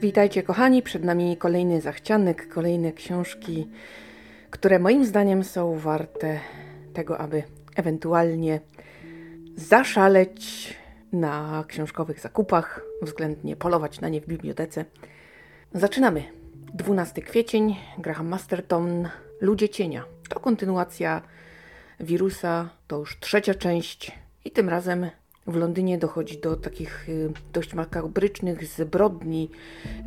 Witajcie kochani, przed nami kolejny zachcianek, kolejne książki, które moim zdaniem są warte tego, aby ewentualnie zaszaleć na książkowych zakupach, względnie polować na nie w bibliotece. Zaczynamy. 12 kwiecień, Graham Masterton, Ludzie Cienia. To kontynuacja wirusa, to już trzecia część i tym razem w Londynie dochodzi do takich y, dość makabrycznych zbrodni,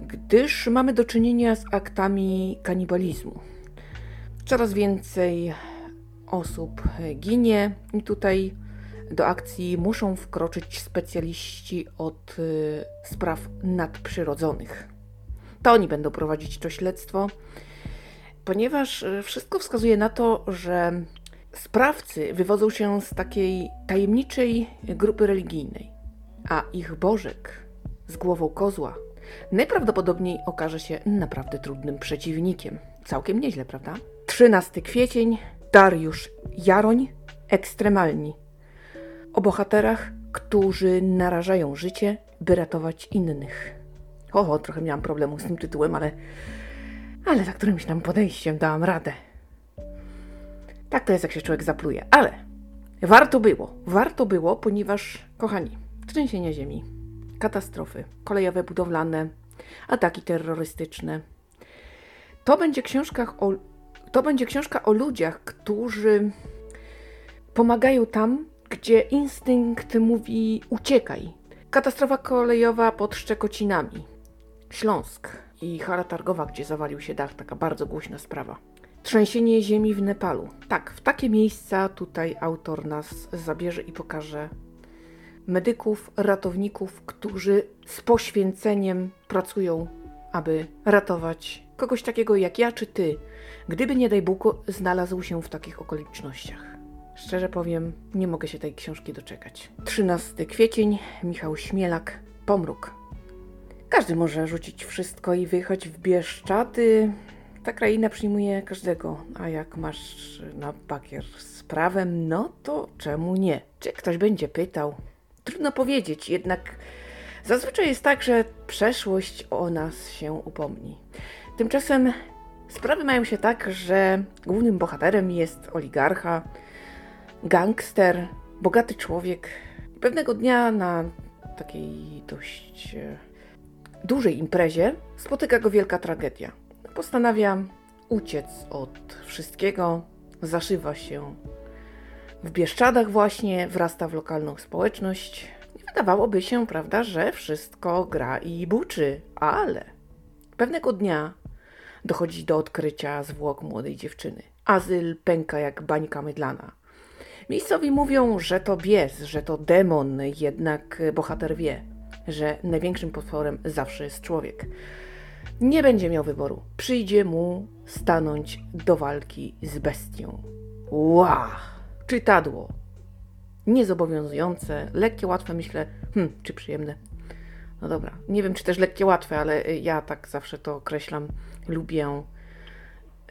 gdyż mamy do czynienia z aktami kanibalizmu. Coraz więcej osób ginie i tutaj do akcji muszą wkroczyć specjaliści od y, spraw nadprzyrodzonych. To oni będą prowadzić to śledztwo, ponieważ y, wszystko wskazuje na to, że Sprawcy wywodzą się z takiej tajemniczej grupy religijnej, a ich bożek z głową kozła najprawdopodobniej okaże się naprawdę trudnym przeciwnikiem. Całkiem nieźle, prawda? 13 kwiecień, Dariusz Jaroń, ekstremalni. O bohaterach, którzy narażają życie, by ratować innych. Oho, trochę miałam problemu z tym tytułem, ale, ale za którymś tam podejściem dałam radę. Tak to jest, jak się człowiek zapluje. Ale warto było. Warto było, ponieważ, kochani, trzęsienia ziemi, katastrofy kolejowe, budowlane, ataki terrorystyczne. To będzie, o, to będzie książka o ludziach, którzy pomagają tam, gdzie instynkt mówi uciekaj. Katastrofa kolejowa pod Szczekocinami. Śląsk i hala targowa, gdzie zawalił się dach, taka bardzo głośna sprawa. Trzęsienie ziemi w Nepalu. Tak, w takie miejsca tutaj autor nas zabierze i pokaże medyków, ratowników, którzy z poświęceniem pracują, aby ratować kogoś takiego jak ja czy ty, gdyby nie daj Bóg znalazł się w takich okolicznościach. Szczerze powiem, nie mogę się tej książki doczekać. 13 kwiecień, Michał Śmielak, Pomruk. Każdy może rzucić wszystko i wyjechać w Bieszczady, ta kraina przyjmuje każdego, a jak masz na bakier z prawem, no to czemu nie? Czy ktoś będzie pytał? Trudno powiedzieć, jednak zazwyczaj jest tak, że przeszłość o nas się upomni. Tymczasem sprawy mają się tak, że głównym bohaterem jest oligarcha, gangster, bogaty człowiek. Pewnego dnia na takiej dość e, dużej imprezie spotyka go wielka tragedia postanawia uciec od wszystkiego, zaszywa się w Bieszczadach właśnie, wrasta w lokalną społeczność. I wydawałoby się, prawda, że wszystko gra i buczy, ale pewnego dnia dochodzi do odkrycia zwłok młodej dziewczyny. Azyl pęka jak bańka mydlana. Miejscowi mówią, że to bies, że to demon, jednak bohater wie, że największym potworem zawsze jest człowiek. Nie będzie miał wyboru. Przyjdzie mu stanąć do walki z bestią. Ła! Czytadło. Niezobowiązujące, lekkie, łatwe, myślę, hm, czy przyjemne. No dobra, nie wiem, czy też lekkie, łatwe, ale ja tak zawsze to określam. Lubię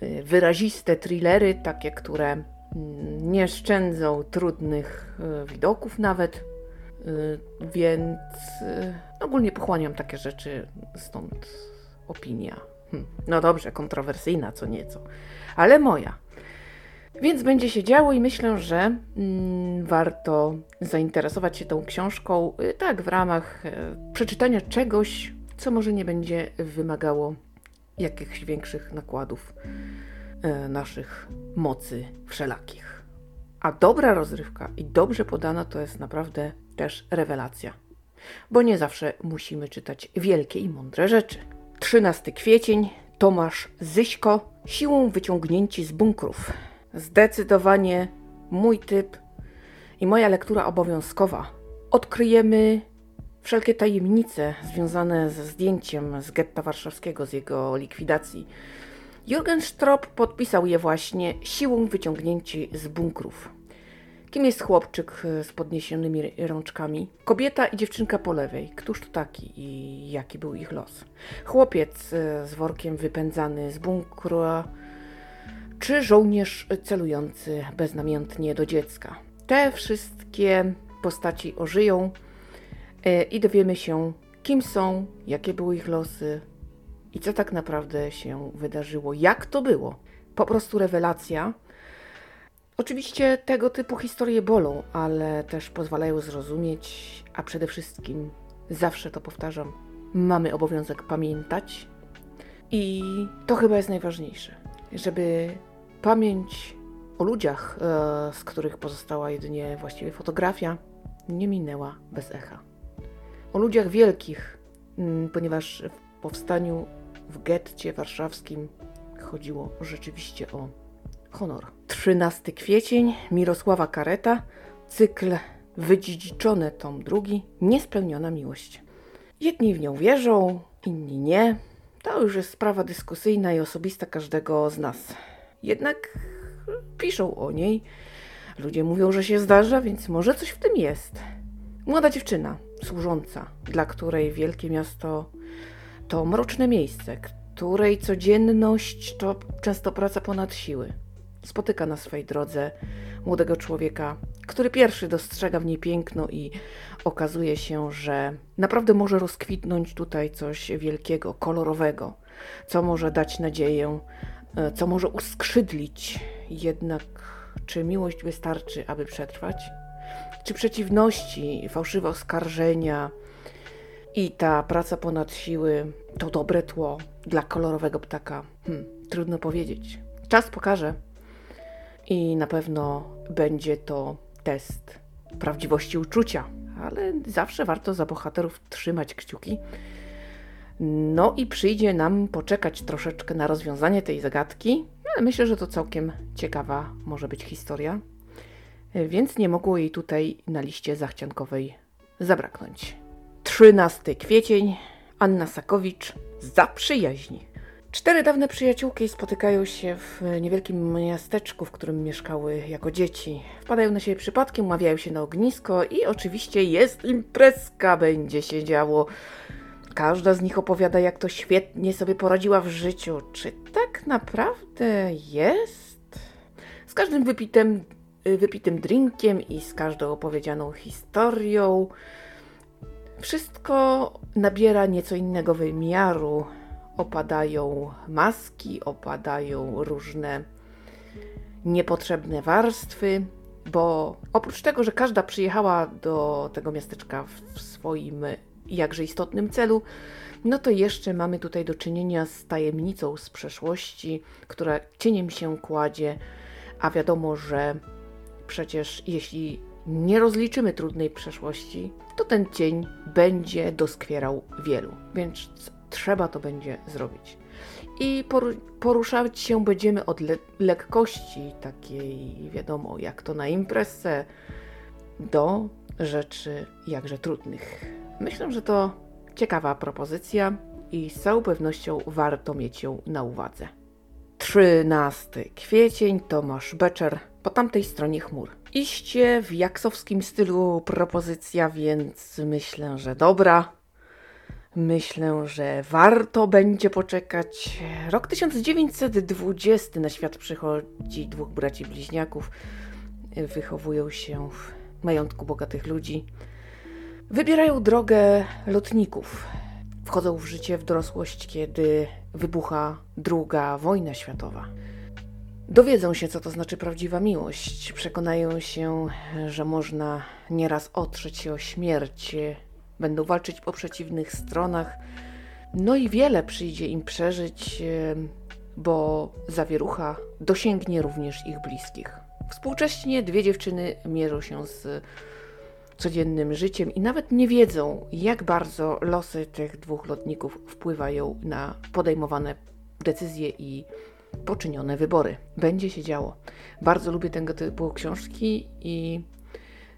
y, wyraziste thrillery, takie, które mm, nie szczędzą trudnych y, widoków nawet, y, więc ogólnie pochłaniam takie rzeczy, stąd opinia. Hm. No dobrze, kontrowersyjna co nieco, ale moja. Więc będzie się działo i myślę, że mm, warto zainteresować się tą książką, y, tak, w ramach y, przeczytania czegoś, co może nie będzie wymagało jakichś większych nakładów y, naszych mocy wszelakich. A dobra rozrywka i dobrze podana to jest naprawdę też rewelacja. Bo nie zawsze musimy czytać wielkie i mądre rzeczy. 13 kwiecień, Tomasz Zyśko, siłą wyciągnięci z bunkrów. Zdecydowanie mój typ i moja lektura obowiązkowa. Odkryjemy wszelkie tajemnice związane ze zdjęciem z getta warszawskiego, z jego likwidacji. Jürgen Strop podpisał je właśnie siłą wyciągnięci z bunkrów. Kim jest chłopczyk e, z podniesionymi rączkami? Kobieta i dziewczynka po lewej. Któż to taki i jaki był ich los? Chłopiec e, z workiem wypędzany z bunkru, czy żołnierz celujący beznamiętnie do dziecka? Te wszystkie postaci ożyją e, i dowiemy się, kim są, jakie były ich losy, i co tak naprawdę się wydarzyło, jak to było. Po prostu rewelacja. Oczywiście tego typu historie bolą, ale też pozwalają zrozumieć, a przede wszystkim, zawsze to powtarzam, mamy obowiązek pamiętać. I to chyba jest najważniejsze, żeby pamięć o ludziach, e, z których pozostała jedynie właściwie fotografia, nie minęła bez echa. O ludziach wielkich, ponieważ w powstaniu w getcie warszawskim chodziło rzeczywiście o honor. 13 kwiecień, Mirosława Kareta, cykl Wydziedziczone tom drugi, Niespełniona miłość. Jedni w nią wierzą, inni nie. To już jest sprawa dyskusyjna i osobista każdego z nas. Jednak piszą o niej. Ludzie mówią, że się zdarza, więc może coś w tym jest. Młoda dziewczyna, służąca, dla której wielkie miasto to mroczne miejsce, której codzienność to często praca ponad siły. Spotyka na swej drodze młodego człowieka, który pierwszy dostrzega w niej piękno i okazuje się, że naprawdę może rozkwitnąć tutaj coś wielkiego, kolorowego, co może dać nadzieję, e, co może uskrzydlić. Jednak czy miłość wystarczy, aby przetrwać? Czy przeciwności, fałszywe oskarżenia i ta praca ponad siły to dobre tło dla kolorowego ptaka? Hmm, trudno powiedzieć. Czas pokaże. I na pewno będzie to test prawdziwości uczucia, ale zawsze warto za bohaterów trzymać kciuki. No i przyjdzie nam poczekać troszeczkę na rozwiązanie tej zagadki, ale myślę, że to całkiem ciekawa może być historia, więc nie mogło jej tutaj na liście zachciankowej zabraknąć. 13 kwiecień, Anna Sakowicz, za przyjaźni. Cztery dawne przyjaciółki spotykają się w niewielkim miasteczku, w którym mieszkały jako dzieci. Wpadają na siebie przypadkiem, umawiają się na ognisko i oczywiście jest imprezka, będzie się działo. Każda z nich opowiada, jak to świetnie sobie poradziła w życiu. Czy tak naprawdę jest? Z każdym wypitym, wypitym drinkiem i z każdą opowiedzianą historią wszystko nabiera nieco innego wymiaru opadają maski, opadają różne niepotrzebne warstwy, bo oprócz tego, że każda przyjechała do tego miasteczka w swoim jakże istotnym celu, no to jeszcze mamy tutaj do czynienia z tajemnicą z przeszłości, która cieniem się kładzie, a wiadomo, że przecież jeśli nie rozliczymy trudnej przeszłości, to ten cień będzie doskwierał wielu. Więc trzeba to będzie zrobić. I poruszać się będziemy od le lekkości, takiej wiadomo, jak to na imprezę, do rzeczy jakże trudnych. Myślę, że to ciekawa propozycja i z całą pewnością warto mieć ją na uwadze. 13 kwiecień, Tomasz Beczer, po tamtej stronie chmur. Iście w jaksowskim stylu propozycja, więc myślę, że dobra. Myślę, że warto będzie poczekać. Rok 1920 na świat przychodzi dwóch braci bliźniaków. Wychowują się w majątku bogatych ludzi. Wybierają drogę lotników. Wchodzą w życie w dorosłość, kiedy wybucha druga wojna światowa. Dowiedzą się, co to znaczy prawdziwa miłość. Przekonają się, że można nieraz otrzeć się o śmierć będą walczyć po przeciwnych stronach. No i wiele przyjdzie im przeżyć, bo zawierucha dosięgnie również ich bliskich. Współcześnie dwie dziewczyny mierzą się z codziennym życiem i nawet nie wiedzą, jak bardzo losy tych dwóch lotników wpływają na podejmowane decyzje i poczynione wybory. Będzie się działo. Bardzo lubię tego typu książki i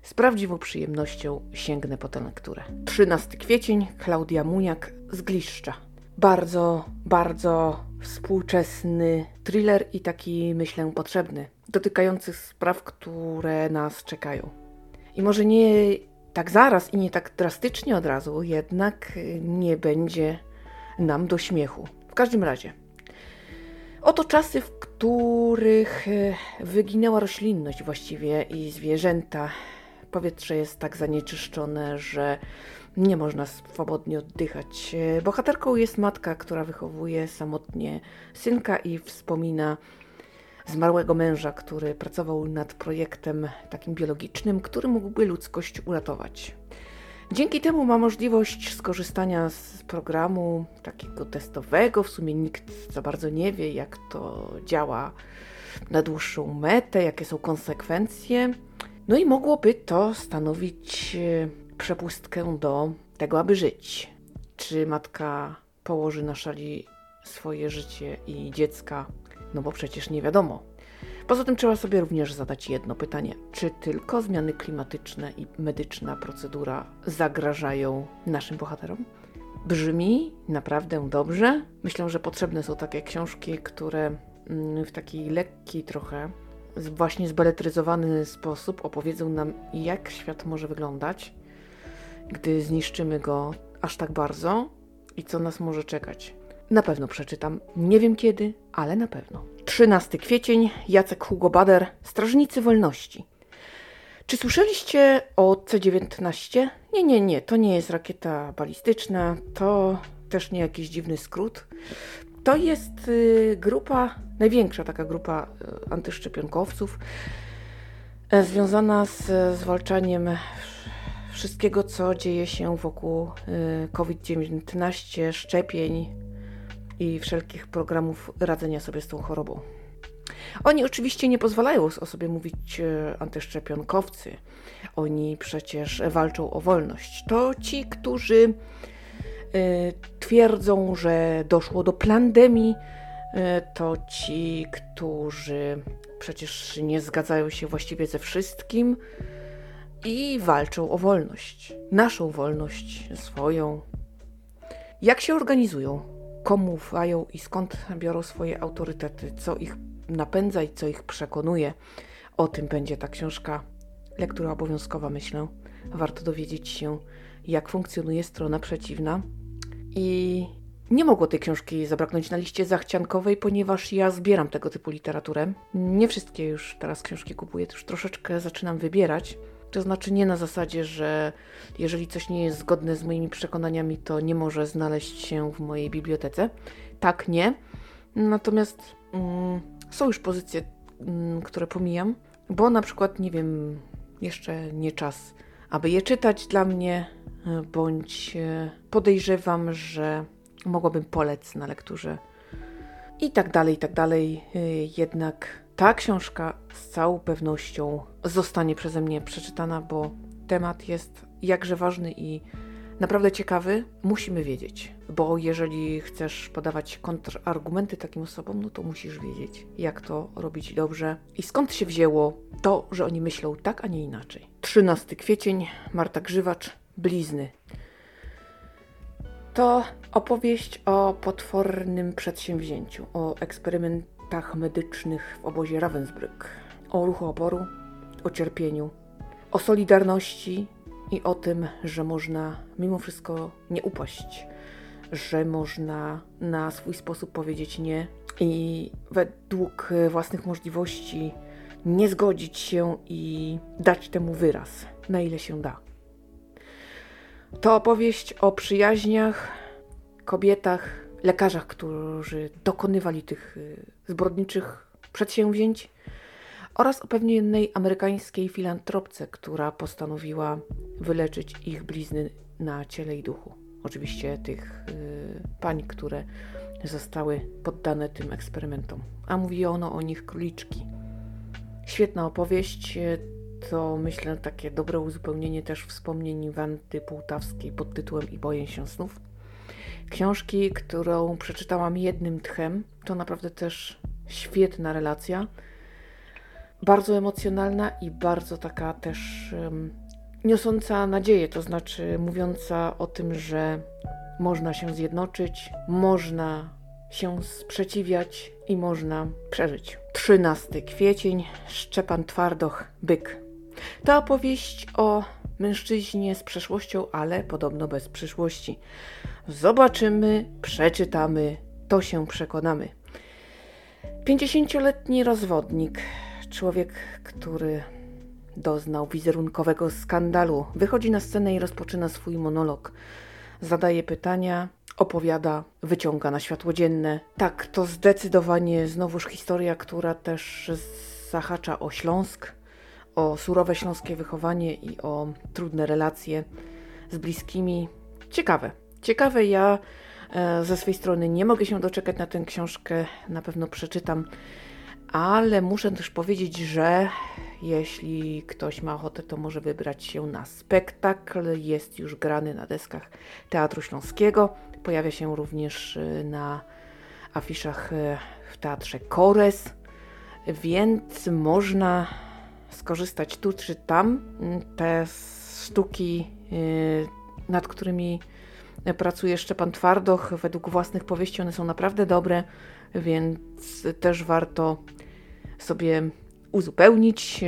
z prawdziwą przyjemnością sięgnę po tę lekturę. 13 kwiecień, Klaudia Muniak z Gliszcza. Bardzo, bardzo współczesny thriller i taki, myślę, potrzebny, dotykający spraw, które nas czekają. I może nie tak zaraz i nie tak drastycznie od razu, jednak nie będzie nam do śmiechu. W każdym razie, oto czasy, w których wyginęła roślinność właściwie i zwierzęta powietrze jest tak zanieczyszczone, że nie można swobodnie oddychać. Bohaterką jest matka, która wychowuje samotnie synka i wspomina zmarłego męża, który pracował nad projektem takim biologicznym, który mógłby ludzkość uratować. Dzięki temu ma możliwość skorzystania z programu takiego testowego. W sumie nikt za bardzo nie wie, jak to działa na dłuższą metę, jakie są konsekwencje. No i mogłoby to stanowić e, przepustkę do tego, aby żyć. Czy matka położy na szali swoje życie i dziecka? No bo przecież nie wiadomo. Poza tym trzeba sobie również zadać jedno pytanie: czy tylko zmiany klimatyczne i medyczna procedura zagrażają naszym bohaterom? Brzmi naprawdę dobrze. Myślę, że potrzebne są takie książki, które mm, w taki lekki trochę, właśnie zbeletryzowany sposób opowiedzą nam, jak świat może wyglądać, gdy zniszczymy go aż tak bardzo i co nas może czekać. Na pewno przeczytam. Nie wiem kiedy, ale na pewno. 13 kwiecień, Jacek Hugo Bader, Strażnicy Wolności. Czy słyszeliście o C-19? Nie, nie, nie, to nie jest rakieta balistyczna, to też nie jakiś dziwny skrót. To jest y, grupa, największa taka grupa y, antyszczepionkowców, y, związana z zwalczaniem wszystkiego, co dzieje się wokół y, COVID-19, szczepień, i wszelkich programów radzenia sobie z tą chorobą. Oni oczywiście nie pozwalają o sobie mówić e, antyszczepionkowcy. Oni przecież walczą o wolność. To ci, którzy twierdzą, że doszło do pandemii, y, to ci, którzy przecież nie zgadzają się właściwie ze wszystkim i walczą o wolność. Naszą wolność, swoją. Jak się organizują? komu ufają i skąd biorą swoje autorytety, co ich napędza i co ich przekonuje. O tym będzie ta książka, lektura obowiązkowa, myślę. Warto dowiedzieć się, jak funkcjonuje strona przeciwna. I nie mogło tej książki zabraknąć na liście zachciankowej, ponieważ ja zbieram tego typu literaturę. Nie wszystkie już teraz książki kupuję, już troszeczkę zaczynam wybierać. To znaczy nie na zasadzie, że jeżeli coś nie jest zgodne z moimi przekonaniami, to nie może znaleźć się w mojej bibliotece. Tak, nie. Natomiast mm, są już pozycje, mm, które pomijam, bo na przykład, nie wiem, jeszcze nie czas, aby je czytać dla mnie, bądź e, podejrzewam, że mogłabym polec na lekturze. I tak dalej, i tak dalej. E, jednak ta książka z całą pewnością zostanie przeze mnie przeczytana, bo temat jest jakże ważny i naprawdę ciekawy. Musimy wiedzieć, bo jeżeli chcesz podawać kontrargumenty takim osobom, no to musisz wiedzieć, jak to robić dobrze i skąd się wzięło to, że oni myślą tak, a nie inaczej. 13 kwiecień, Marta Grzywacz, Blizny. To opowieść o potwornym przedsięwzięciu, o eksperyment aktach medycznych w obozie Ravensbrück, o ruchu oporu, o cierpieniu, o solidarności i o tym, że można mimo wszystko nie upaść, że można na swój sposób powiedzieć nie i według własnych możliwości nie zgodzić się i dać temu wyraz, na ile się da. To opowieść o przyjaźniach, kobietach, lekarzach, którzy dokonywali tych y, zbrodniczych przedsięwzięć oraz o pewnej amerykańskiej filantropce, która postanowiła wyleczyć ich blizny na ciele i duchu. Oczywiście tych y, pań, które zostały poddane tym eksperymentom. A mówi ono o nich króliczki. Świetna opowieść. To myślę takie dobre uzupełnienie też wspomnień Wanty Półtawskiej pod tytułem I boję się snów książki, którą przeczytałam jednym tchem. To naprawdę też świetna relacja. Bardzo emocjonalna i bardzo taka też um, niosąca nadzieję, to znaczy mówiąca o tym, że można się zjednoczyć, można się sprzeciwiać i można przeżyć. 13 kwiecień, Szczepan Twardoch, Byk. To opowieść o mężczyźnie z przeszłością, ale podobno bez przyszłości. Zobaczymy, przeczytamy, to się przekonamy. Pięćdziesięcioletni rozwodnik, człowiek, który doznał wizerunkowego skandalu. Wychodzi na scenę i rozpoczyna swój monolog. Zadaje pytania, opowiada, wyciąga na światło dzienne. Tak, to zdecydowanie znowuż historia, która też zahacza o Śląsk, o surowe śląskie wychowanie i o trudne relacje z bliskimi. Ciekawe. Ciekawe, ja e, ze swej strony nie mogę się doczekać na tę książkę, na pewno przeczytam, ale muszę też powiedzieć, że jeśli ktoś ma ochotę, to może wybrać się na spektakl. Jest już grany na deskach Teatru Śląskiego. Pojawia się również e, na afiszach e, w teatrze Kores, więc można skorzystać tu czy tam. Te sztuki, e, nad którymi pracuje Szczepan Twardoch, według własnych powieści one są naprawdę dobre, więc też warto sobie uzupełnić.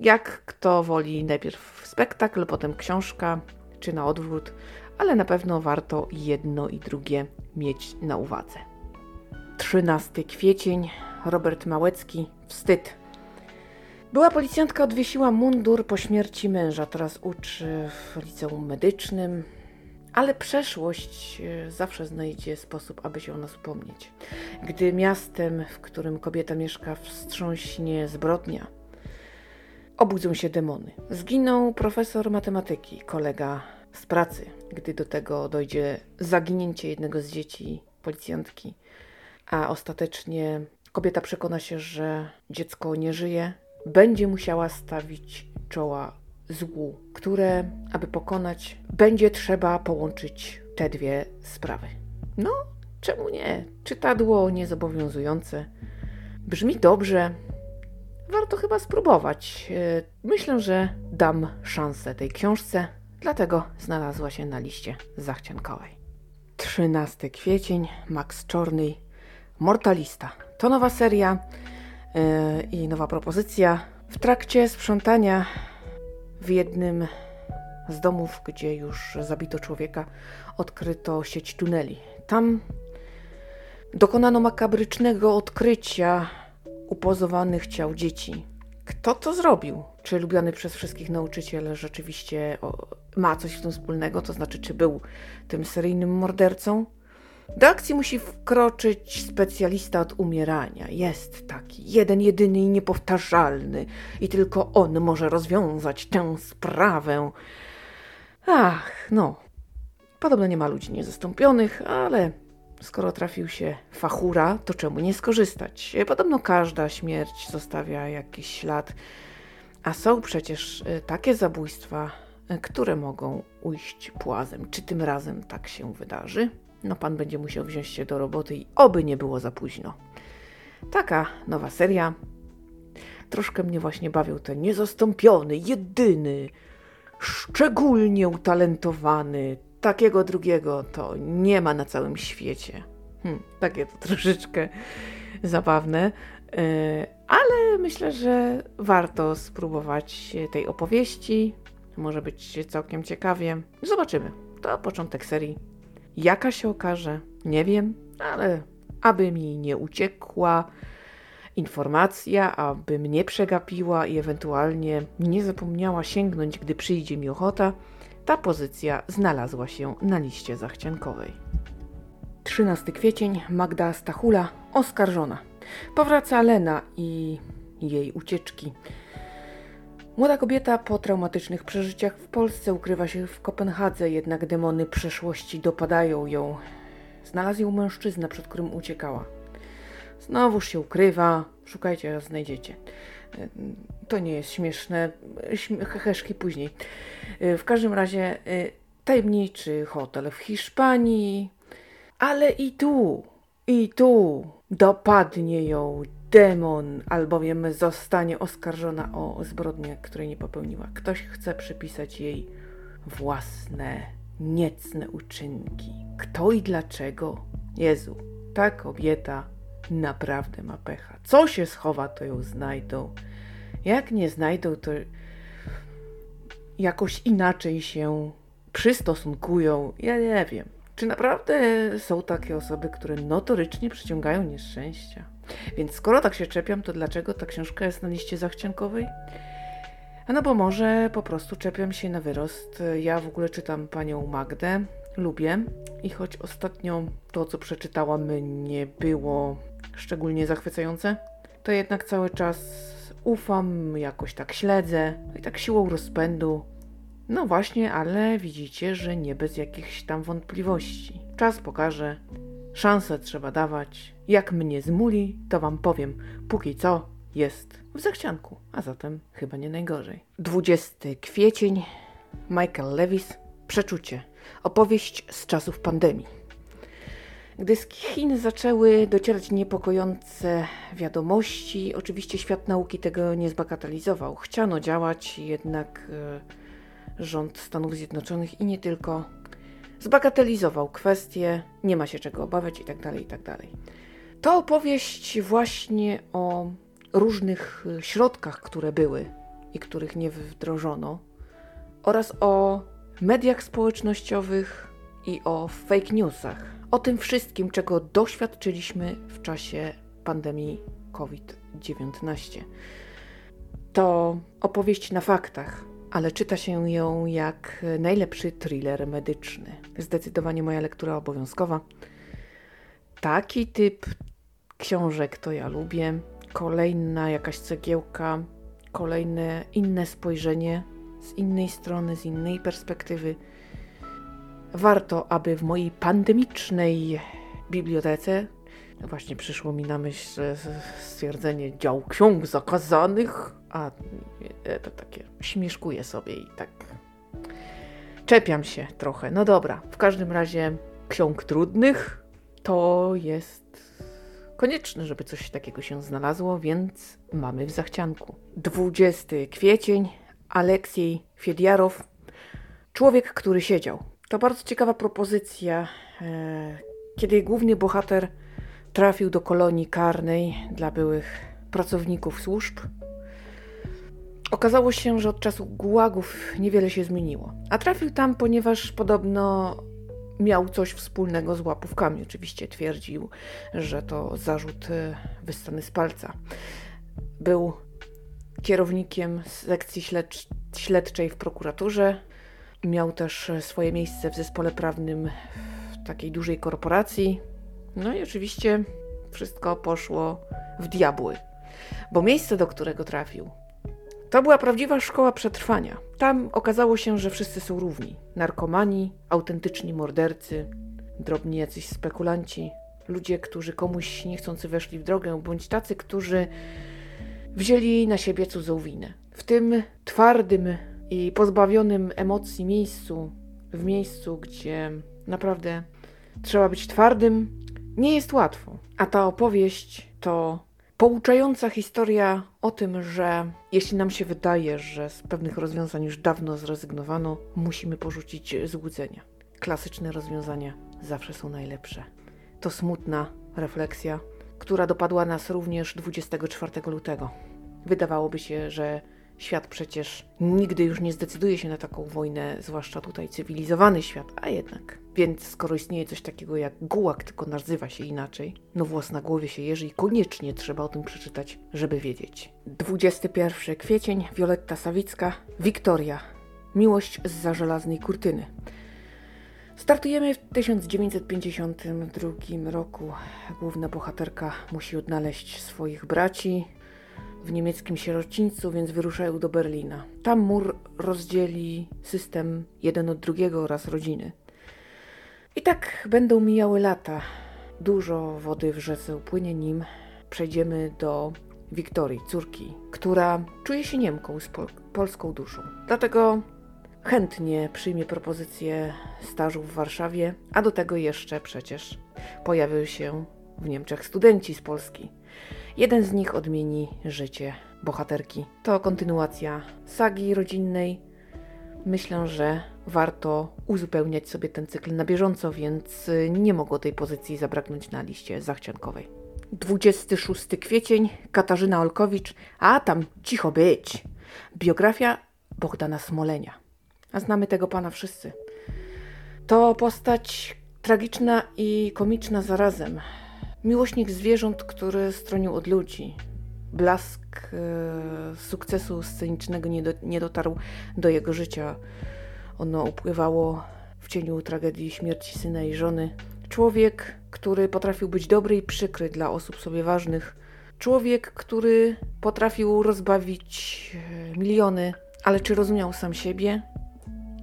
Jak kto woli, najpierw spektakl, potem książka, czy na odwrót, ale na pewno warto jedno i drugie mieć na uwadze. 13 kwiecień, Robert Małecki, wstyd. Była policjantka, odwiesiła mundur po śmierci męża, teraz uczy w liceum medycznym, ale przeszłość e, zawsze znajdzie sposób, aby się o nas upomnieć. Gdy miastem, w którym kobieta mieszka, wstrząśnie zbrodnia, obudzą się demony. Zginął profesor matematyki, kolega z pracy, gdy do tego dojdzie zaginięcie jednego z dzieci policjantki, a ostatecznie kobieta przekona się, że dziecko nie żyje, będzie musiała stawić czoła złu, które, aby pokonać, będzie trzeba połączyć te dwie sprawy. No, czemu nie? Czytadło niezobowiązujące. Brzmi dobrze. Warto chyba spróbować. E, myślę, że dam szansę tej książce, dlatego znalazła się na liście zachciankowej. 13 kwiecień, Max Czorny, Mortalista. To nowa seria i nowa propozycja. W trakcie sprzątania w jednym z domów, gdzie już zabito człowieka, odkryto sieć tuneli. Tam dokonano makabrycznego odkrycia upozowanych ciał dzieci. Kto to zrobił? Czy lubiany przez wszystkich nauczyciel rzeczywiście ma coś w tym wspólnego? To znaczy, czy był tym seryjnym mordercą? Do akcji musi wkroczyć specjalista od umierania. Jest taki, jeden, jedyny i niepowtarzalny, i tylko on może rozwiązać tę sprawę. Ach, no. Podobno nie ma ludzi niezastąpionych, ale skoro trafił się fachura, to czemu nie skorzystać? Podobno każda śmierć zostawia jakiś ślad, a są przecież e, takie zabójstwa, e, które mogą ujść płazem. Czy tym razem tak się wydarzy? No pan będzie musiał wziąć się do roboty i oby nie było za późno. Taka nowa seria. Troszkę mnie właśnie bawił ten niezastąpiony, jedyny, szczególnie utalentowany. Takiego drugiego to nie ma na całym świecie. Hm, takie to troszeczkę zabawne, yy, ale myślę, że warto spróbować tej opowieści. Może być całkiem ciekawie. Zobaczymy. To początek serii. Jaka się okaże, nie wiem, ale aby mi nie uciekła informacja, aby mnie przegapiła i ewentualnie nie zapomniała sięgnąć, gdy przyjdzie mi ochota, ta pozycja znalazła się na liście zachciankowej. 13 kwiecień, Magda Stachula, oskarżona. Powraca Lena i jej ucieczki. Młoda kobieta po traumatycznych przeżyciach w Polsce ukrywa się w Kopenhadze, jednak demony przeszłości dopadają ją. Znalazł ją mężczyzna, przed którym uciekała. Znowuż się ukrywa, szukajcie, a znajdziecie. E, to nie jest śmieszne, heheszki później. E, w każdym razie e, tajemniczy hotel w Hiszpanii, ale i tu, i tu dopadnie ją demon, albowiem zostanie oskarżona o zbrodnię, której nie popełniła. Ktoś chce przypisać jej własne, niecne uczynki. Kto i dlaczego? Jezu, ta kobieta naprawdę ma pecha. Co się schowa, to ją znajdą. Jak nie znajdą, to jakoś inaczej się przystosunkują. Ja nie wiem. Czy naprawdę są takie osoby, które notorycznie przyciągają nieszczęścia? Więc skoro tak się czepiam, to dlaczego ta książka jest na liście zachciankowej? No bo może po prostu czepiam się na wyrost. Ja w ogóle czytam panią Magdę, lubię i choć ostatnio to, co przeczytałam, nie było szczególnie zachwycające, to jednak cały czas ufam, jakoś tak śledzę i tak siłą rozpędu. No właśnie, ale widzicie, że nie bez jakichś tam wątpliwości. Czas pokaże, szansę trzeba dawać. Jak mnie zmuli, to wam powiem, póki co jest w zachcianku, a zatem chyba nie najgorzej. 20 kwiecień, Michael Lewis, Przeczucie. Opowieść z czasów pandemii. Gdy z Chin zaczęły docierać niepokojące wiadomości, oczywiście świat nauki tego nie zbagatelizował. Chciano działać, jednak e, rząd Stanów Zjednoczonych i nie tylko zbagatelizował kwestię, nie ma się czego obawiać itd. Tak itd. To opowieść właśnie o różnych środkach, które były i których nie wdrożono, oraz o mediach społecznościowych i o fake newsach. O tym wszystkim, czego doświadczyliśmy w czasie pandemii COVID-19. To opowieść na faktach, ale czyta się ją jak najlepszy thriller medyczny. Zdecydowanie moja lektura obowiązkowa. Taki typ książek to ja lubię. Kolejna jakaś cegiełka, kolejne inne spojrzenie z innej strony, z innej perspektywy. Warto, aby w mojej pandemicznej bibliotece właśnie przyszło mi na myśl stwierdzenie dział ksiąg zakazanych, a to takie śmieszkuję sobie i tak czepiam się trochę. No dobra, w każdym razie ksiąg trudnych to jest konieczne, żeby coś takiego się znalazło, więc mamy w zachcianku. 20 kwiecień, Aleksiej Fiediarow, Człowiek, który siedział. To bardzo ciekawa propozycja, e, kiedy główny bohater trafił do kolonii karnej dla byłych pracowników służb. Okazało się, że od czasu gułagów niewiele się zmieniło. A trafił tam, ponieważ podobno miał coś wspólnego z łapówkami. Oczywiście twierdził, że to zarzut e, wyssany z palca. Był kierownikiem sekcji śledcz śledczej w prokuraturze. Miał też swoje miejsce w zespole prawnym w takiej dużej korporacji. No i oczywiście wszystko poszło w diabły, bo miejsce, do którego trafił, to była prawdziwa szkoła przetrwania. Tam okazało się, że wszyscy są równi. Narkomani, autentyczni mordercy, drobni jacyś spekulanci, ludzie, którzy komuś niechcący weszli w drogę, bądź tacy, którzy wzięli na siebie cudzą winę. W tym twardym i pozbawionym emocji miejscu, w miejscu, gdzie naprawdę trzeba być twardym, nie jest łatwo. A ta opowieść to pouczająca historia o tym, że jeśli nam się wydaje, że z pewnych rozwiązań już dawno zrezygnowano, musimy porzucić złudzenia. Klasyczne rozwiązania zawsze są najlepsze. To smutna refleksja, która dopadła nas również 24 lutego. Wydawałoby się, że świat przecież nigdy już nie zdecyduje się na taką wojnę, zwłaszcza tutaj cywilizowany świat, a jednak. Więc skoro istnieje coś takiego jak gułak, tylko nazywa się inaczej, no włos na głowie się jeży i koniecznie trzeba o tym przeczytać, żeby wiedzieć. 21 kwiecień, Wioletta Sawicka, Wiktoria. Miłość z za żelaznej kurtyny. Startujemy w 1952 roku. Główna bohaterka musi odnaleźć swoich braci, w niemieckim sierocińcu, więc wyruszają do Berlina. Tam mur rozdzieli system jeden od drugiego oraz rodziny. I tak będą mijały lata. Dużo wody w rzece upłynie, nim przejdziemy do Wiktorii, córki, która czuje się Niemką z pol polską duszą. Dlatego chętnie przyjmie propozycję stażu w Warszawie, a do tego jeszcze przecież pojawił się w Niemczech studenci z Polski. Jeden z nich odmieni życie bohaterki. To kontynuacja sagi rodzinnej. Myślę, że warto uzupełniać sobie ten cykl na bieżąco, więc nie mogło tej pozycji zabraknąć na liście zachciankowej. 26 kwiecień, Katarzyna Olkowicz, a tam cicho być. Biografia Bogdana Smolenia. A znamy tego pana wszyscy. To postać tragiczna i komiczna zarazem. Miłośnik zwierząt, który stronił od ludzi. blask e, sukcesu scenicznego nie, do, nie dotarł do jego życia. Ono upływało w cieniu tragedii śmierci syna i żony. Człowiek, który potrafił być dobry i przykry dla osób sobie ważnych. Człowiek, który potrafił rozbawić e, miliony, ale czy rozumiał sam siebie?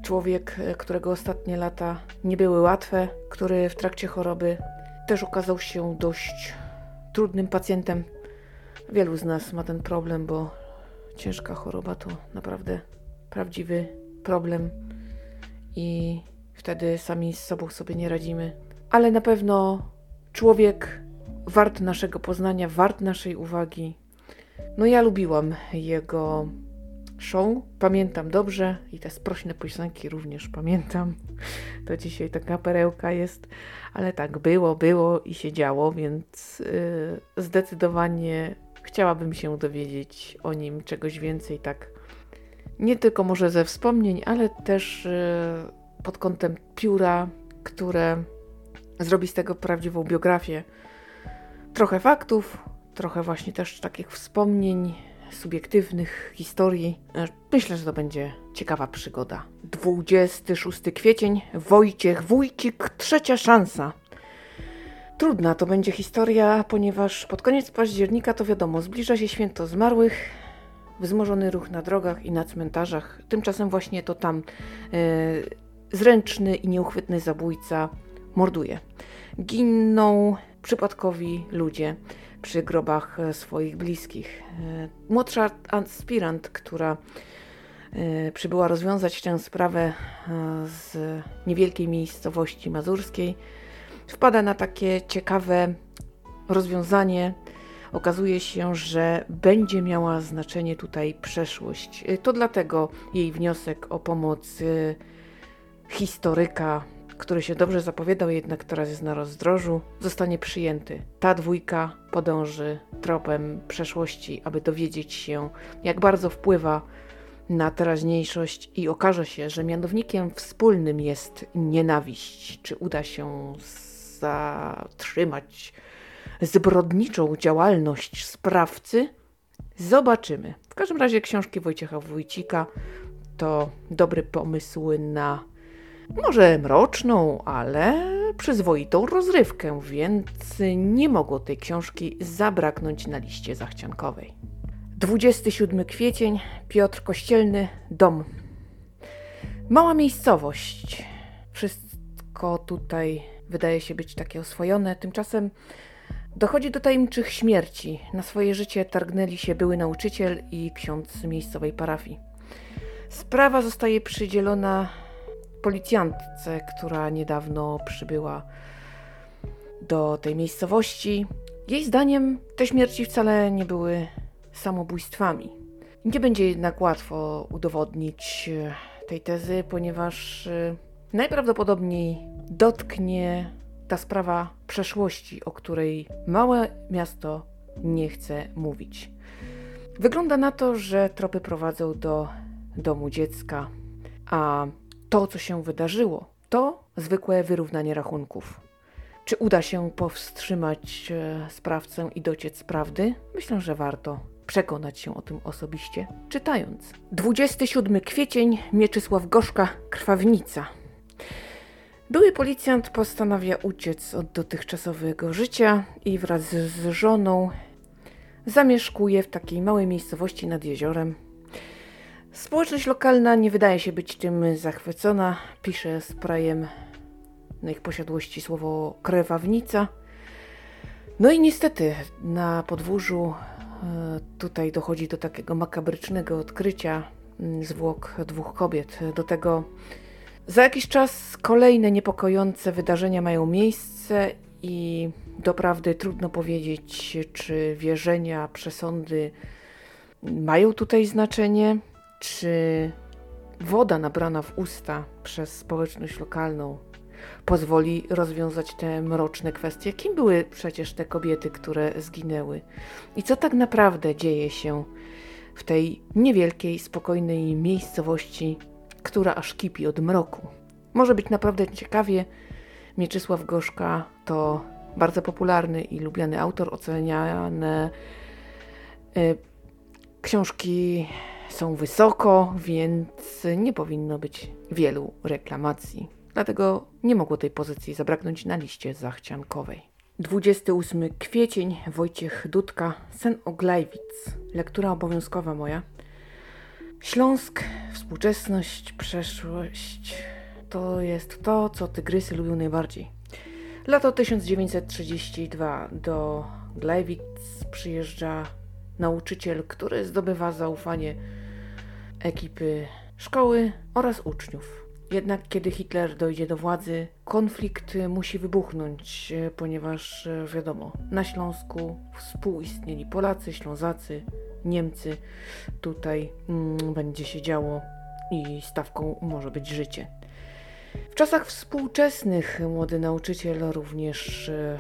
Człowiek, e, którego ostatnie lata nie były łatwe, który w trakcie choroby też okazał się dość trudnym pacjentem. Wielu z nas ma ten problem, bo ciężka choroba to naprawdę prawdziwy problem i wtedy sami z sobą sobie nie radzimy. Ale na pewno człowiek wart naszego poznania, wart naszej uwagi. No ja lubiłam jego show, pamiętam dobrze i te sprośne piosenki również pamiętam. To dzisiaj taka perełka jest, ale tak było, było i się działo, więc yy, zdecydowanie chciałabym się dowiedzieć o nim czegoś więcej, tak nie tylko może ze wspomnień, ale też yy, pod kątem pióra, które zrobi z tego prawdziwą biografię. Trochę faktów, trochę właśnie też takich wspomnień, subiektywnych historii. E, myślę, że to będzie ciekawa przygoda. 26 kwiecień, Wojciech Wójcik, trzecia szansa. Trudna to będzie historia, ponieważ pod koniec października to wiadomo, zbliża się święto zmarłych, wzmożony ruch na drogach i na cmentarzach. Tymczasem właśnie to tam e, zręczny i nieuchwytny zabójca morduje. Giną przypadkowi ludzie przy grobach e, swoich bliskich. E, młodsza aspirant, która przybyła rozwiązać tę sprawę z niewielkiej miejscowości mazurskiej, wpada na takie ciekawe rozwiązanie. Okazuje się, że będzie miała znaczenie tutaj przeszłość. To dlatego jej wniosek o pomoc historyka który się dobrze zapowiadał, jednak teraz jest na rozdrożu, zostanie przyjęty. Ta dwójka podąży tropem przeszłości, aby dowiedzieć się, jak bardzo wpływa na teraźniejszość i okaże się, że mianownikiem wspólnym jest nienawiść. Czy uda się zatrzymać zbrodniczą działalność sprawcy? Zobaczymy. W każdym razie książki Wojciecha Wójcika to dobry pomysł na może mroczną, ale przyzwoitą rozrywkę, więc nie mogło tej książki zabraknąć na liście zachciankowej. 27 kwiecień, Piotr Kościelny, dom. Mała miejscowość. Wszystko tutaj wydaje się być takie oswojone, tymczasem dochodzi do tajemniczych śmierci. Na swoje życie targnęli się były nauczyciel i ksiądz miejscowej parafii. Sprawa zostaje przydzielona policjantce, która niedawno przybyła do tej miejscowości. Jej zdaniem te śmierci wcale nie były samobójstwami. Nie będzie jednak łatwo udowodnić e, tej tezy, ponieważ e, najprawdopodobniej dotknie ta sprawa przeszłości, o której małe miasto nie chce mówić. Wygląda na to, że tropy prowadzą do domu dziecka, a to, co się wydarzyło, to zwykłe wyrównanie rachunków. Czy uda się powstrzymać e, sprawcę i dociec prawdy? Myślę, że warto przekonać się o tym osobiście, czytając. 27 kwiecień, Mieczysław Gorzka, Krwawnica. Były policjant postanawia uciec od dotychczasowego życia i wraz z żoną zamieszkuje w takiej małej miejscowości nad jeziorem. Społeczność lokalna nie wydaje się być tym zachwycona. Pisze z na ich posiadłości słowo krewawnica. No i niestety na podwórzu e, tutaj dochodzi do takiego makabrycznego odkrycia zwłok dwóch kobiet. Do tego za jakiś czas kolejne niepokojące wydarzenia mają miejsce i doprawdy trudno powiedzieć, czy wierzenia, przesądy mają tutaj znaczenie czy woda nabrana w usta przez społeczność lokalną pozwoli rozwiązać te mroczne kwestie? Kim były przecież te kobiety, które zginęły? I co tak naprawdę dzieje się w tej niewielkiej, spokojnej miejscowości, która aż kipi od mroku? Może być naprawdę ciekawie. Mieczysław Gorzka to bardzo popularny i lubiany autor, oceniany Y, Książki są wysoko, więc nie powinno być wielu reklamacji. Dlatego nie mogło tej pozycji zabraknąć na liście zachciankowej. 28 kwiecień, Wojciech Dudka, Sen Oglajwic. Lektura obowiązkowa moja. Śląsk, współczesność, przeszłość to jest to, co tygrysy lubią najbardziej. Lato 1932 do Glajwic przyjeżdża nauczyciel, który zdobywa zaufanie ekipy szkoły oraz uczniów. Jednak kiedy Hitler dojdzie do władzy, konflikt musi wybuchnąć, ponieważ wiadomo, na Śląsku współistnieli Polacy, Ślązacy, Niemcy. Tutaj mm, będzie się działo i stawką może być życie. W czasach współczesnych młody nauczyciel również e,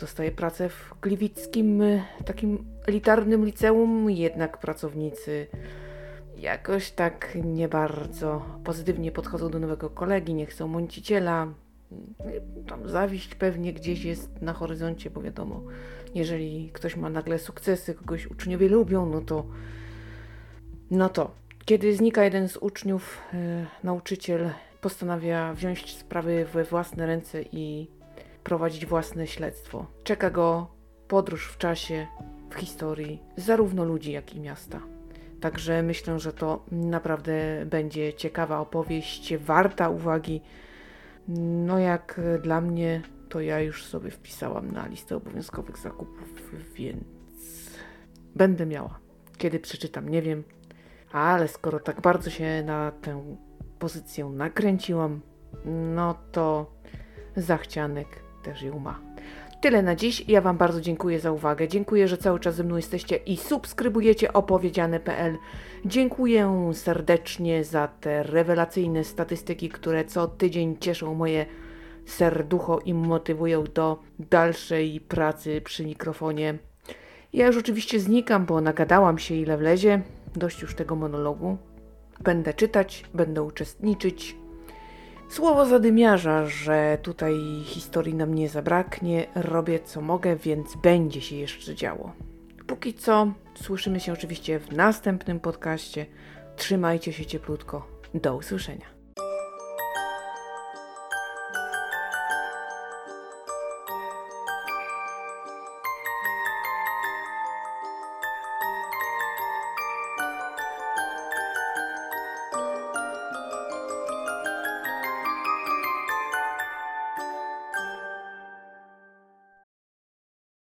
dostaje pracę w gliwickim e, takim elitarnym liceum, jednak pracownicy jakoś tak nie bardzo pozytywnie podchodzą do nowego kolegi, nie chcą mąciciela. Tam zawiść pewnie gdzieś jest na horyzoncie, bo wiadomo, jeżeli ktoś ma nagle sukcesy, kogoś uczniowie lubią, no to no to kiedy znika jeden z uczniów, e, nauczyciel postanawia wziąć sprawy we własne ręce i prowadzić własne śledztwo. Czeka go podróż w czasie, w historii, zarówno ludzi, jak i miasta. Także myślę, że to naprawdę będzie ciekawa opowieść, warta uwagi. No, jak dla mnie, to ja już sobie wpisałam na listę obowiązkowych zakupów, więc będę miała. Kiedy przeczytam, nie wiem, ale skoro tak bardzo się na tę pozycję nakręciłam, no to zachcianek też ją ma. Tyle na dziś. Ja Wam bardzo dziękuję za uwagę. Dziękuję, że cały czas ze mną jesteście i subskrybujecie opowiedziane.pl. Dziękuję serdecznie za te rewelacyjne statystyki, które co tydzień cieszą moje serducho i motywują do dalszej pracy przy mikrofonie. Ja już oczywiście znikam, bo nagadałam się ile wlezie. Dość już tego monologu. Będę czytać, będę uczestniczyć. Słowo zadymiarza, że tutaj historii nam nie zabraknie. Robię co mogę, więc będzie się jeszcze działo. Póki co, słyszymy się oczywiście w następnym podcaście. Trzymajcie się cieplutko. Do usłyszenia.